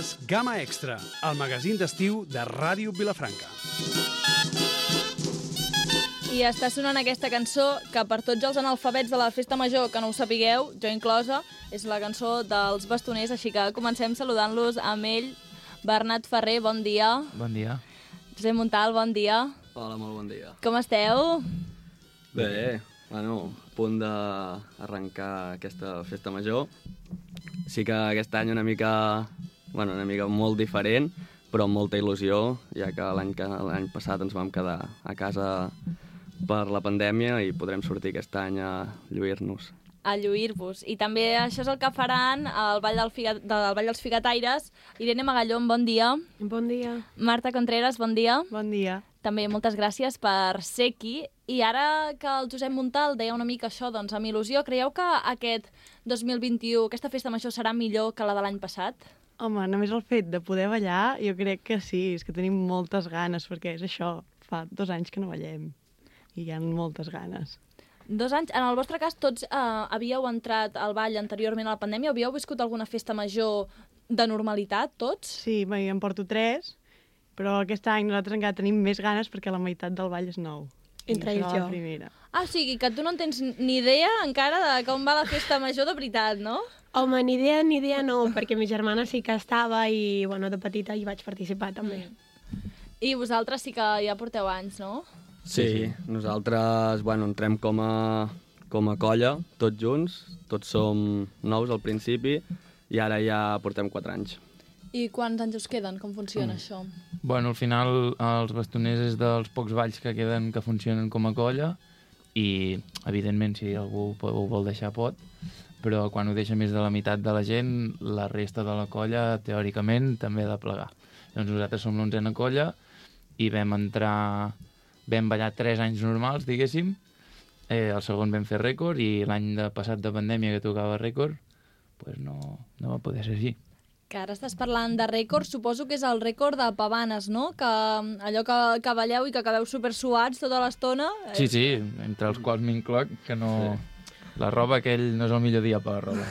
Penedès Gama Extra, el magazín d'estiu de Ràdio Vilafranca. I està sonant aquesta cançó que per tots els analfabets de la festa major que no ho sapigueu, jo inclosa, és la cançó dels bastoners, així que comencem saludant-los amb ell. Bernat Ferrer, bon dia. Bon dia. Josep Montal, bon dia. Hola, molt bon dia. Com esteu? Bé, bueno, a punt d'arrencar aquesta festa major. Sí que aquest any una mica, bueno, una mica molt diferent, però amb molta il·lusió, ja que l'any que l'any passat ens vam quedar a casa per la pandèmia i podrem sortir aquest any a lluir-nos. a lluir-vos. I també això és el que faran al Ball, del Figa, del Ball dels Figataires. Irene Magallón, bon dia. Bon dia. Marta Contreras, bon dia. Bon dia. També moltes gràcies per ser aquí. I ara que el Josep Montal deia una mica això, doncs amb il·lusió, creieu que aquest 2021, aquesta festa major serà millor que la de l'any passat? Home, només el fet de poder ballar, jo crec que sí, és que tenim moltes ganes, perquè és això, fa dos anys que no ballem i hi ha moltes ganes. Dos anys. En el vostre cas, tots eh, havíeu entrat al ball anteriorment a la pandèmia? Havíeu viscut alguna festa major de normalitat, tots? Sí, bé, en porto tres, però aquest any nosaltres encara tenim més ganes perquè la meitat del ball és nou. Entre ells la jo. primera. Ah, o sigui, que tu no en tens ni idea encara de com va la festa major de veritat, no? Home, ni idea, ni idea no, perquè mi germana sí que estava i, bueno, de petita hi vaig participar també. I vosaltres sí que ja porteu anys, no? Sí, nosaltres, bueno, entrem com a, com a colla, tots junts, tots som nous al principi, i ara ja portem 4 anys. I quants anys us queden? Com funciona això? Bueno, al final els bastoners és dels pocs balls que queden que funcionen com a colla i, evidentment, si algú ho vol deixar pot, però quan ho deixa més de la meitat de la gent, la resta de la colla, teòricament, també ha de plegar. Doncs nosaltres som l'onzena colla i vam entrar... Vam ballar tres anys normals, diguéssim, eh, el segon vam fer rècord i l'any de passat de pandèmia que tocava rècord, pues no, no va poder ser així. Que ara estàs parlant de rècord, suposo que és el rècord de pavanes, no? Que mm, allò que, que balleu i que acabeu super suats tota l'estona... eh, Sí, sí, entre els quals m'incloc, que no... La roba, aquell no és el millor dia per la roba.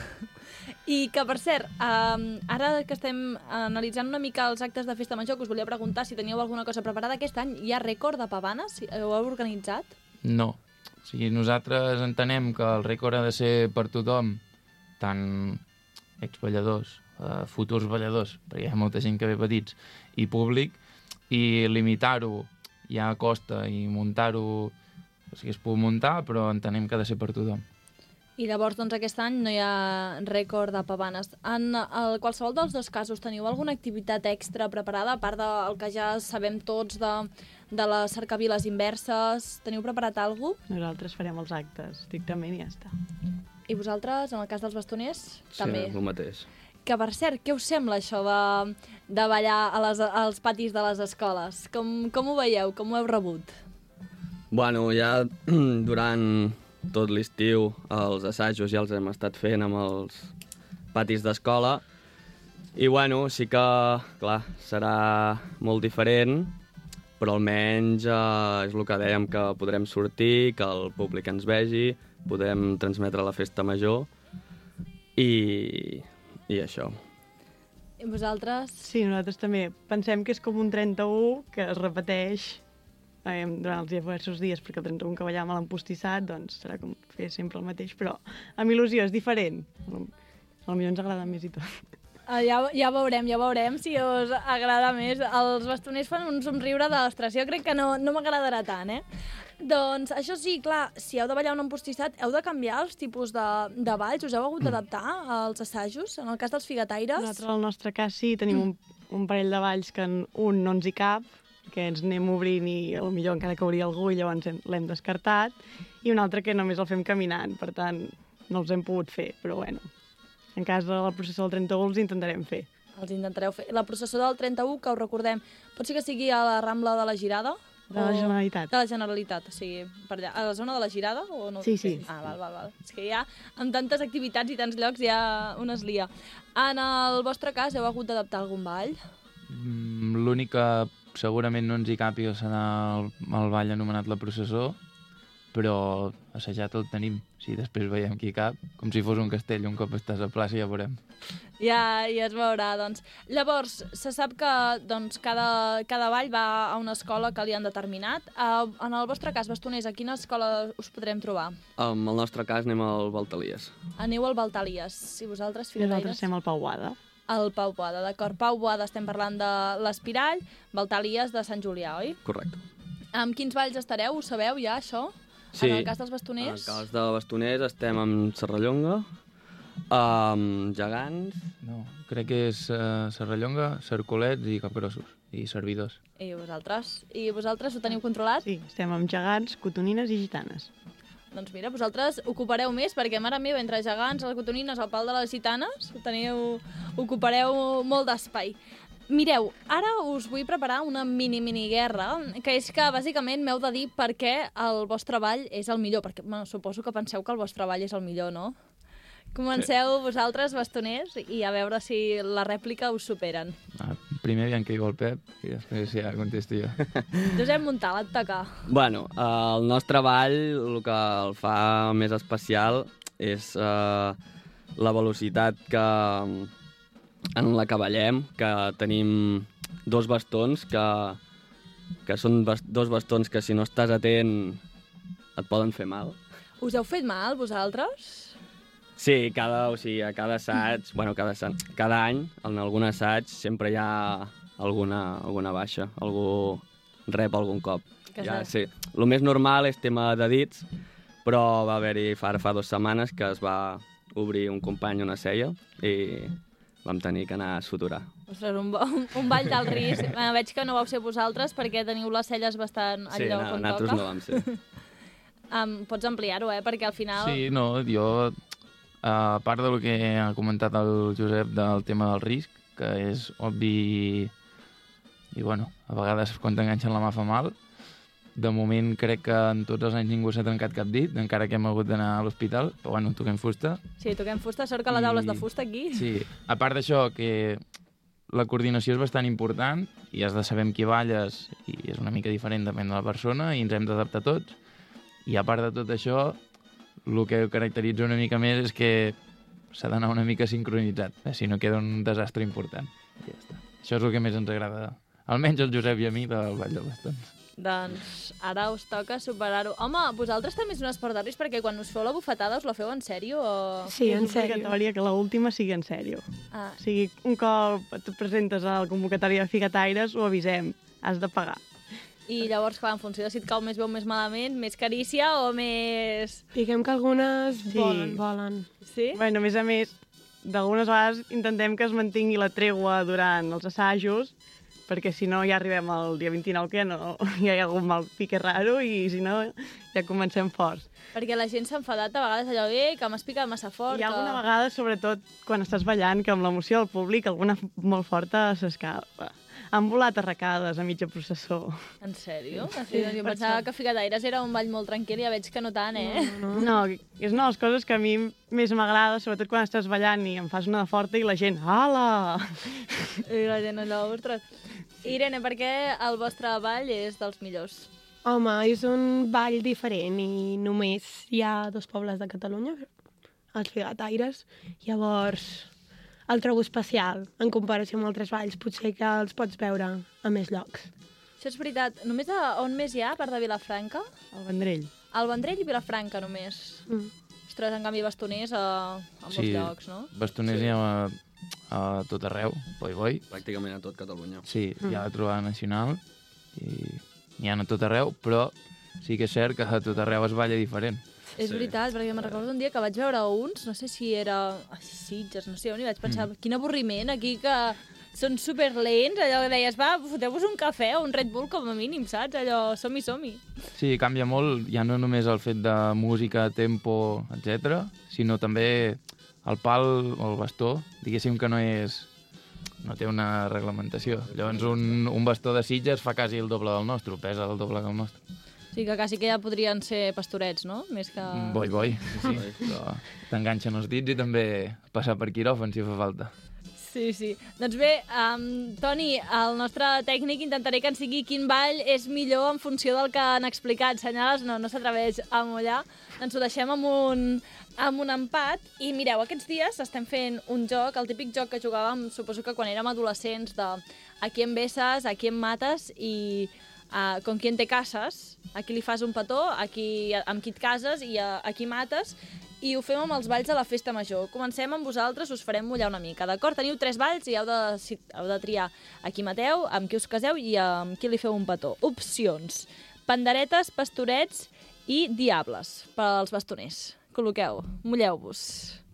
I que, per cert, um, ara que estem analitzant una mica els actes de festa major, que us volia preguntar si teníeu alguna cosa preparada aquest any, hi ha rècord de pavanes? Si- Ho heu organitzat? No. O sigui, nosaltres entenem que el rècord ha de ser per tothom, tant exballadors, eh, futurs balladors, perquè hi ha molta gent que ve petits, i públic, i limitar-ho ja costa i muntar-ho, o sigui, es pot muntar, però entenem que ha de ser per tothom. I llavors, doncs, aquest any no hi ha rècord de pavanes. En el, qualsevol dels dos casos, teniu alguna activitat extra preparada, a part del que ja sabem tots de, de les cercaviles inverses? Teniu preparat alguna cosa? Nosaltres farem els actes, estrictament i ja està. I vosaltres, en el cas dels bastoners, Sí, també? el mateix. Que, per cert, què us sembla això de, de ballar a les, als patis de les escoles? Com, com ho veieu? Com ho heu rebut? Bueno, ja durant tot l'estiu els assajos ja els hem estat fent amb els patis d'escola i bueno, sí que, clar, serà molt diferent, però almenys eh, és el que dèiem, que podrem sortir, que el públic ens vegi, podem transmetre la festa major i, i això. I vosaltres? Sí, nosaltres també pensem que és com un 31 que es repeteix eh, durant els diversos dies, perquè el 31 que ballàvem a l'empostissat, doncs serà com fer sempre el mateix, però amb il·lusió, és diferent. Potser ens agrada més i tot. Uh, ja, ja veurem, ja veurem si us agrada més. Els bastoners fan un somriure d'ostres. Jo crec que no, no m'agradarà tant, eh? Doncs això sí, clar, si heu de ballar un empostissat, heu de canviar els tipus de, de balls? Us heu hagut d'adaptar als assajos? En el cas dels figataires? Nosaltres, al nostre cas, sí, tenim un, un parell de balls que en un no ens hi cap, que ens anem obrint i millor encara cauria algú i llavors hem- l'hem descartat, i un altre que només el fem caminant, per tant, no els hem pogut fer, però bueno, en cas de la processó del 31 els intentarem fer. Els intentareu fer. La processó del 31, que us recordem, pot ser que sigui a la Rambla de la Girada? De la Generalitat. De la Generalitat, o sigui, per allà, a la zona de la Girada? O no? Sí, sí. Ah, val, val, val. És que ja, amb tantes activitats i tants llocs, ja un es lia. En el vostre cas, heu hagut d'adaptar algun ball? Mm, L'únic que segurament no ens hi càpiga serà el, el ball anomenat la processó però assajat el tenim. Si després veiem qui cap, com si fos un castell, un cop estàs a plaça ja veurem. Ja, ja es veurà, doncs. Llavors, se sap que doncs, cada, cada ball va a una escola que li han determinat. Uh, en el vostre cas, bastoners, a quina escola us podrem trobar? En el nostre cas anem al Baltalies. Aneu al Baltalies. Si vosaltres, Nosaltres firetaires... estem al Pau Boada. El Pau Boada, d'acord. Pau Boada estem parlant de l'Espirall, Baltalies de Sant Julià, oi? Correcte. Amb quins balls estareu? Ho sabeu ja, això? Sí. En el cas dels En el bastoners? cas de bastoners estem amb Serrallonga, amb Gegants, No, crec que és uh, Serrallonga, Cercolets i Capgrossos, i servidors. I vosaltres? I vosaltres ho teniu controlat? Sí, estem amb gegants, cotonines i gitanes. Doncs mira, vosaltres ocupareu més, perquè, mare meva, entre gegants, les cotonines, el pal de les gitanes, teniu, ocupareu molt d'espai. Mireu, ara us vull preparar una mini-mini guerra, que és que bàsicament m'heu de dir per què el vostre ball és el millor, perquè bueno, suposo que penseu que el vostre ball és el millor, no? Comenceu sí. vosaltres, bastoners, i a veure si la rèplica us superen. Ah, primer aviam què diu el Pep, i després ja contesto jo. Josep Montal, et toca. Bueno, el nostre ball, el que el fa més especial és eh, la velocitat que, en la que ballem, que tenim dos bastons que, que són bas dos bastons que si no estàs atent et poden fer mal. Us heu fet mal, vosaltres? Sí, cada, o sigui, a cada assaig, bueno, cada, assaig, cada any, en algun assaig, sempre hi ha alguna, alguna baixa, algú rep algun cop. Que ja, sí. sí. El més normal és tema de dits, però va haver-hi fa, fa dues setmanes que es va obrir un company una cella i vam tenir que anar a suturar. Ostres, un, bo- un ball d'alt risc. Bueno, veig que no vau ser vosaltres perquè teniu les celles bastant al sí, lloc no, on nosaltres toca. no vam ser. Um, pots ampliar-ho, eh? Perquè al final... Sí, no, jo, a part del que ha comentat el Josep del tema del risc, que és obvi i, i bueno, a vegades quan t'enganxen la mà fa mal, de moment crec que en tots els anys ningú s'ha trencat cap dit, encara que hem hagut d'anar a l'hospital, però bueno, toquem fusta. Sí, toquem fusta. Sort que la taula és de I- fusta aquí. Sí, a part d'això, que la coordinació és bastant important i has de saber amb qui balles i és una mica diferent depèn de la persona i ens hem d'adaptar tots. I a part de tot això, el que ho caracteritza una mica més és que s'ha d'anar una mica sincronitzat, eh? si no queda un desastre important. I ja està. Això és el que més ens agrada, almenys el Josep i a mi, del Ball de Bastons. Doncs ara us toca superar-ho. Home, vosaltres també és un esport de risc perquè quan us feu la bufetada us la feu en sèrio o... Sí, en és sèrio. obligatòria que l'última sigui en sèrio. Ah, O sigui, un cop et presentes a la convocatòria de Figataires, ho avisem. Has de pagar. I llavors, clar, en funció de si et cau més bé o més malament, més carícia o més... Diguem que algunes Sí. volen, volen. Sí? Bueno, a més a més, d'algunes vegades intentem que es mantingui la tregua durant els assajos, perquè si no ja arribem al dia 29 que ja, no, ja hi ha algun mal pique raro i si no ja comencem forts. Perquè la gent s'ha enfadat a vegades allò, eh, que m'has picat massa fort. Hi ha alguna vegada, sobretot quan estàs ballant, que amb l'emoció del públic alguna molt forta s'escapa. Han volat arracades a mitja processó. En sèrio? Sí, Sí, doncs jo pensava això. que Figataires era un ball molt tranquil i ja veig que no tant, eh? No, No, és una de les coses que a mi més m'agrada, sobretot quan estàs ballant i em fas una de forta i la gent, ala! I la gent allò, ostres. Irene, per què el vostre ball és dels millors? Home, és un ball diferent i només hi ha dos pobles de Catalunya, els Figataires. Llavors, el trobo especial en comparació amb altres balls. Potser que els pots veure a més llocs. Això és veritat. Només a, on més hi ha, a part de Vilafranca? El Vendrell. Al Vendrell i Vilafranca, només. Mm. Ostres, en canvi, bastoners a, a molts Sí. llocs, no? Bastoners Sí. hi ha a, a tot arreu, boi, boi. Pràcticament a tot Catalunya. Sí, hi ha la trobada nacional i n'hi ha a tot arreu, però sí que és cert que a tot arreu es balla diferent. És Sí. veritat, perquè me'n recordo un dia que vaig veure uns, no sé si era a Sitges, no sé on, i vaig pensar, mm. quin avorriment aquí que són superlents, allò que deies, va, foteu-vos un cafè o un Red Bull com a mínim, saps? Allò, som-hi, som-hi. Sí, canvia molt, ja no només el fet de música, tempo, etc, sinó també el pal o el bastó, diguéssim que no és no té una reglamentació. Llavors un, un bastó de Sitges fa quasi el doble del nostre, pesa el doble que el nostre. O sigui que quasi que ja podrien ser pastorets, no? Més que... Mm, Boi, boi, sí, sí. però t'enganxen els dits i també passar per quiròfan si fa falta. Sí, sí. Doncs bé, um, Toni, el nostre tècnic intentaré que ens digui quin ball és millor en funció del que han explicat. Senyales, no, no s'atreveix a mullar. Ens ho deixem amb un, amb un empat. I mireu, aquests dies estem fent un joc, el típic joc que jugàvem, suposo que quan érem adolescents, de a qui em besses, a qui em mates i uh, con qui te cases, a qui li fas un petó, a qui, amb qui et cases i a, a qui mates, i ho fem amb els balls de la festa major. Comencem amb vosaltres, us farem mullar una mica, d'acord? Teniu tres balls i heu de, si, heu de triar a qui mateu, amb qui us caseu i amb qui li feu un petó. Opcions. Panderetes, pastorets i diables per als bastoners. Col·loqueu, mulleu-vos.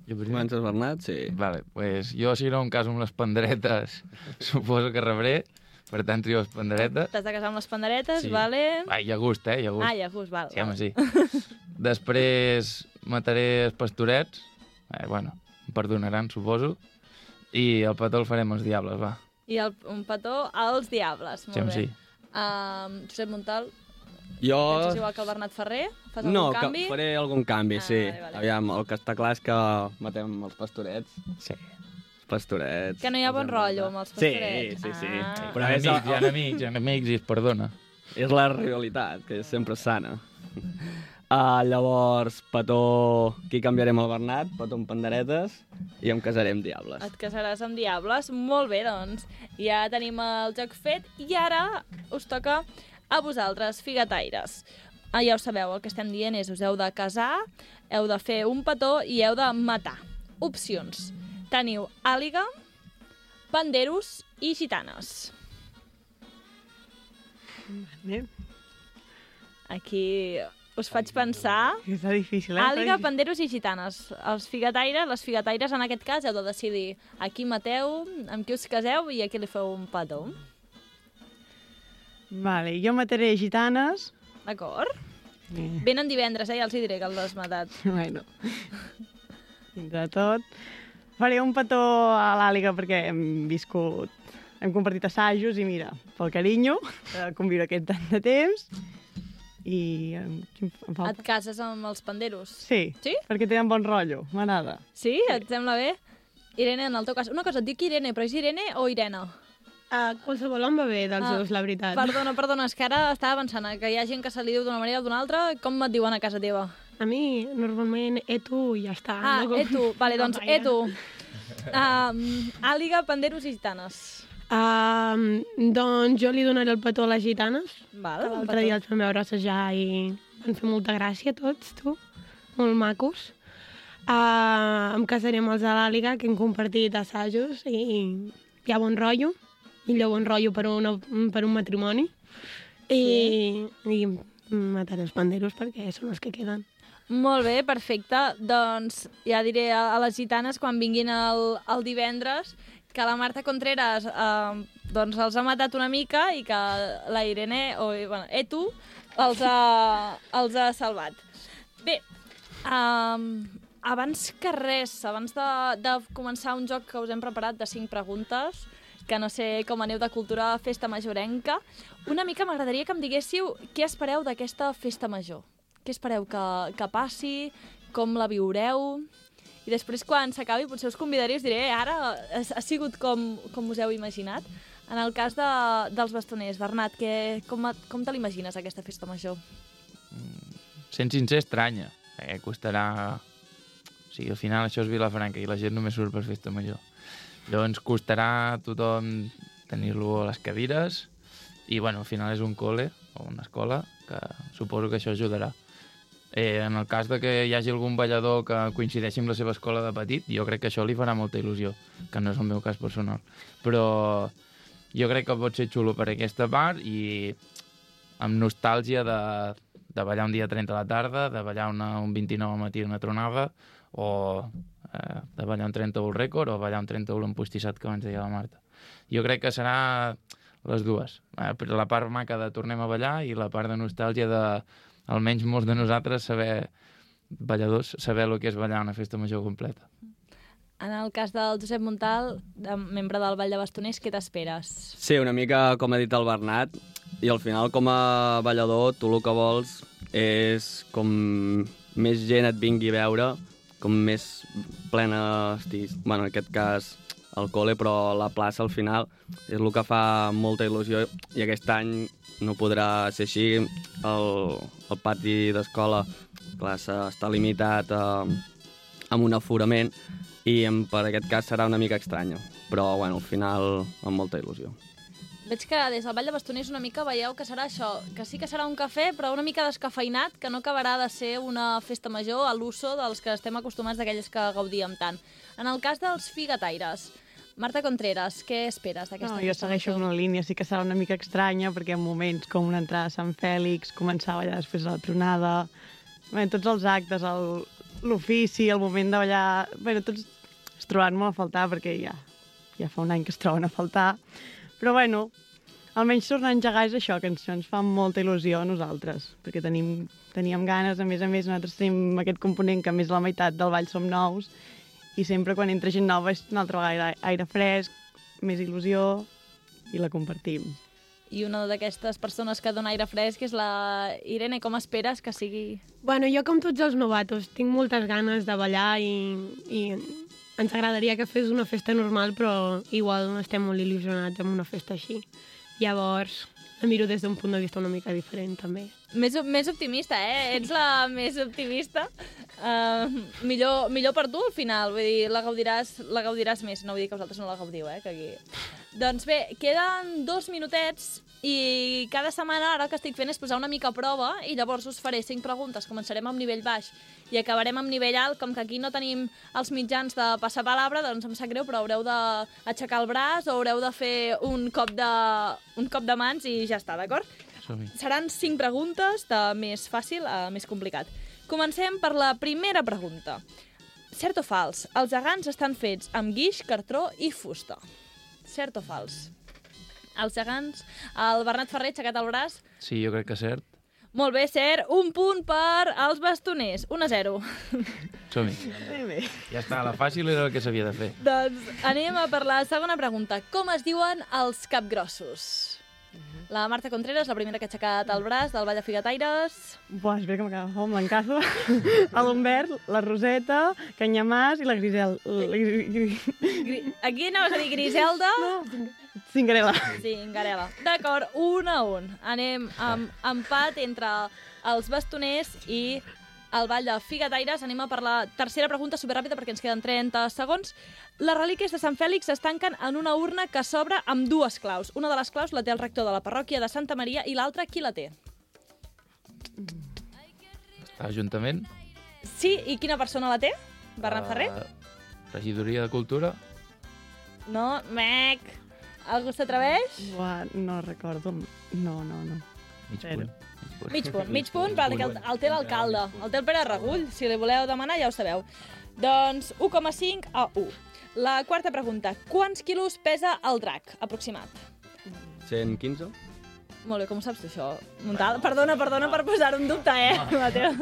Jo primer? Comences, Bernat? Sí. Vale, pues jo si no em caso amb les panderetes, suposo que rebré, per tant trio les panderetes. T'has de casar amb les panderetes, Sí. vale? Ah, hi ha gust, eh? Hi ha gust. Ah, ja, gust, val. Sí, home, sí. Després mataré els pastorets. Eh, bueno, em perdonaran, suposo. I el petó el farem els diables, va. I el, un petó als diables, molt Sí, home, bé. sí. Um, Josep Montal, Jo... penses igual que el Bernat Ferrer? Fas algun no, canvi? que faré algun canvi, Ah, sí. vale, vale. Aviam, el que està clar és que matem els pastorets. Sí. Pastorets... Que no hi ha bon rotllo amb els pastorets. Sí, sí, sí. Ah. Però és, amics, hi ha amics, hi ha amics i es perdona. és la rivalitat, que és sempre sana. Uh, llavors, petó... Aquí canviarem el Bernat, petó amb panderetes, i em casaré amb diables. Et casaràs amb diables? Molt bé, doncs. Ja tenim el joc fet i ara us toca a vosaltres, figataires. Ah, ja ho sabeu, el que estem dient és us heu de casar, heu de fer un petó i heu de matar. Opcions. Teniu àliga, panderos i gitanes. Bé, Aquí us faig pensar... Està difícil, eh? Àliga, panderos i gitanes. Els figataires, les figataires en aquest cas heu de decidir a qui mateu, amb qui us caseu i a qui li feu un petó. Vale, jo mataré gitanes. D'acord? Eh, Venen divendres, eh? Ja els hi diré que l'has matat. bueno, de tot. Faré un petó a l'Àliga perquè hem viscut, hem compartit assajos i mira, pel carinyo de conviure aquest tant de temps. I em, quin em Et falta? cases amb els panderos. Sí, Sí? perquè tenen bon rotllo, m'agrada. Sí? Et sembla bé? Irene, en el teu cas... Una cosa, et dic Irene, però és Irene o Irene? Uh, qualsevol em va bé dels Ah, dos, la veritat. Perdona, perdona, és que ara estava pensant eh, que hi ha gent que se li diu d'una manera o d'una altra. Com et diuen a casa teva? A mi, normalment, Etu i ja està. Ah, no com- Etu. Vale, doncs gaire. Etu. Um, àliga, panderos i gitanes. Uh, doncs jo li donaré el petó a les gitanes. Val, L'altre dia els vam veure assajar i van fer molta gràcia tots, tu. Molt macos. Uh, em casaré amb els de l'Àliga, que hem compartit assajos i hi ha bon rotllo. Millor bon rotllo per, una, per un matrimoni. I, i mataré els panderos perquè són els que queden. Molt bé, perfecte. Doncs ja diré a, a les gitanes quan vinguin el, el divendres que la Marta Contreras eh, doncs els ha matat una mica i que la Irene, o bueno, Etu, els ha, els ha salvat. Bé, um, abans que res, abans de, de començar un joc que us hem preparat de cinc preguntes, que no sé com aneu de cultura festa majorenca, una mica m'agradaria que em diguéssiu què espereu d'aquesta festa major. Què espereu que, que passi? Com la viureu? I després, quan s'acabi, potser us convidaré i us diré ara ha, sigut com, com us heu imaginat. En el cas de, dels bastoners, Bernat, que, com, com te l'imagines, aquesta festa major? Sent sincer, estranya. Eh, costarà... O sigui, al final això és Vilafranca i la gent només surt per festa major. Llavors costarà a tothom tenir-lo a les cadires i, bueno, al final és un col·le o una escola que suposo que això ajudarà. Eh, en el cas de que hi hagi algun ballador que coincideixi amb la seva escola de petit, jo crec que això li farà molta il·lusió, que no és el meu cas personal. Però jo crec que pot ser xulo per aquesta part i amb nostàlgia de, de ballar un dia 30 a la tarda, de ballar una, un 29 al matí una tronada, o eh, de ballar un 31 rècord, o ballar un 31 empostissat, que abans deia la Marta. Jo crec que serà les dues. Eh, la part maca de tornem a ballar i la part de nostàlgia de, almenys molts de nosaltres, saber balladors, saber el que és ballar una festa major completa. En el cas del Josep Montal, de, membre del Ball de Bastoners, què t'esperes? Sí, una mica com ha dit el Bernat, i al final com a ballador tu el que vols és com més gent et vingui a veure, com més plena estiguis, bueno, en aquest cas al col·le, però la plaça al final és el que fa molta il·lusió i aquest any no podrà ser així. El, el pati d'escola està limitat a, amb un aforament i en, per aquest cas serà una mica estranya, però bueno, al final amb molta il·lusió. Veig que des del Vall de Bastoners una mica veieu que serà això, que sí que serà un cafè, però una mica descafeinat, que no acabarà de ser una festa major a l'uso dels que estem acostumats d'aquelles que gaudíem tant. En el cas dels figataires, Marta Contreras, què esperes d'aquesta No, jo segueixo una línia, sí que serà una mica estranya, perquè en moments com una entrada a Sant Fèlix, començar a ballar després de la tronada, bé, tots els actes, el- l'ofici, el moment de ballar... Bé, tots es trobaran molt a faltar, perquè ja, ja fa un any que es troben a faltar. Però bueno, almenys tornar a engegar és això, que ens, ens fa molta il·lusió a nosaltres, perquè tenim, teníem ganes, a més a més nosaltres tenim aquest component que més de la meitat del ball som nous, i sempre quan entra gent nova és una altra vegada aire, aire fresc, més il·lusió i la compartim. I una d'aquestes persones que dona aire fresc és la Irene. Com esperes que sigui... Bueno, jo com tots els novatos tinc moltes ganes de ballar i, i ens agradaria que fes una festa normal, però igual no estem molt il·lusionats amb una festa així. Llavors, la miro des d'un punt de vista una mica diferent, també. Més, més optimista, eh? Ets la més optimista. Uh, millor, millor per tu, al final. Vull dir, la gaudiràs, la gaudiràs més. No vull dir que vosaltres no la gaudiu, eh? Que aquí... Doncs bé, queden dos minutets i cada setmana ara el que estic fent és posar una mica a prova i llavors us faré cinc preguntes. Començarem amb nivell baix i acabarem amb nivell alt. Com que aquí no tenim els mitjans de passar palabra, doncs em sap greu, però haureu d'aixecar el braç o haureu de fer un cop de, un cop de mans i ja està, d'acord? Seran cinc preguntes, de més fàcil a més complicat. Comencem per la primera pregunta. Cert o fals? Els gegants estan fets amb guix, cartró i fusta. Cert o fals? Els gegants... El Bernat Ferrer ha aixecat el braç. Sí, jo crec que és cert. Molt bé, cert. Un punt per als bastoners. 1 a 0. Som-hi. Ja està, la fàcil era el que s'havia de fer. doncs anem a per la segona pregunta. Com es diuen els capgrossos? La Marta Contreras, la primera que ha aixecat el braç del Vall de Figataires. Buah, espera que m'acaba amb l'encaso. A l'Humbert, la Roseta, Canyamàs i la Grisel. La Gri- Gri- Gri... Aquí anaves a dir Griselda. Cingarela. Sí, Garela. D'acord, un a un. Anem amb empat entre els bastoners i el Vall de Figataires. Anem a per la tercera pregunta superràpida perquè ens queden 30 segons. Les relíquies de Sant Fèlix es tanquen en una urna que s'obre amb dues claus. Una de les claus la té el rector de la parròquia de Santa Maria i l'altra qui la té? Ajuntament. Sí, i quina persona la té? Bernat Ferrer? Eh, Regidoria de Cultura. No, mec. Algú s'atreveix? No recordo. No, no, no. Mig punt. Mig punt, mig punt, perquè el, el té l'alcalde, el té el Pere Regull. Si li voleu demanar, ja ho sabeu. Doncs 1,5 a 1. La quarta pregunta. Quants quilos pesa el drac, aproximat? 115? Molt bé, com ho saps tu, això? Montal? Perdona, perdona per posar-ho en dubte, eh, Mateo?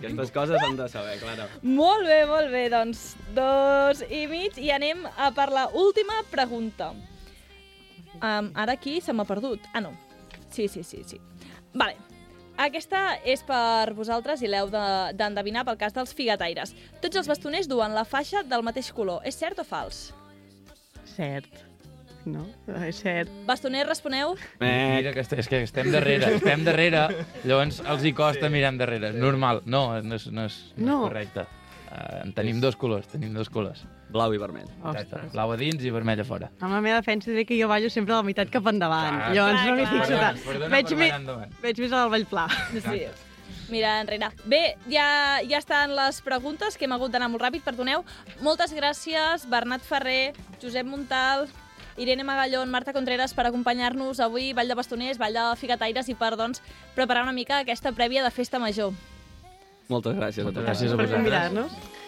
Aquestes coses s'han de saber, Clara. Molt bé, molt bé, doncs dos i mig i anem a per la última pregunta. Um, ara aquí se m'ha perdut. Ah, no. Sí, sí, sí, sí. Vale. Aquesta és per vosaltres i l'heu de- d'endevinar pel cas dels figataires. Tots els bastoners duen la faixa del mateix color. És cert o fals? Cert. No? És cert. Bastoners, responeu? Mira, que, és que estem darrere, estem darrere, llavors els hi costa mirar endarrere. Normal, no, no és, no és, no és No. correcte. Uh, en tenim dos colors, tenim dos colors. Blau i vermell. Exacte. Blau a dins i vermell a fora. Amb la meva defensa diré que jo ballo sempre de la meitat cap endavant. Clar, Llavors clar, no m'hi fixo tant. Veig, mi... Veig més al ball pla. Sí. Mira enrere. Bé, ja, ja estan les preguntes, que hem hagut d'anar molt ràpid, perdoneu. Moltes gràcies, Bernat Ferrer, Josep Montal, Irene Magallón, Marta Contreras, per acompanyar-nos avui, Vall de Bastoners, Vall de Figataires, i per, doncs, preparar una mica aquesta prèvia de festa major. Moltes gràcies a tots. gràcies a Per vosaltres. convidar-nos.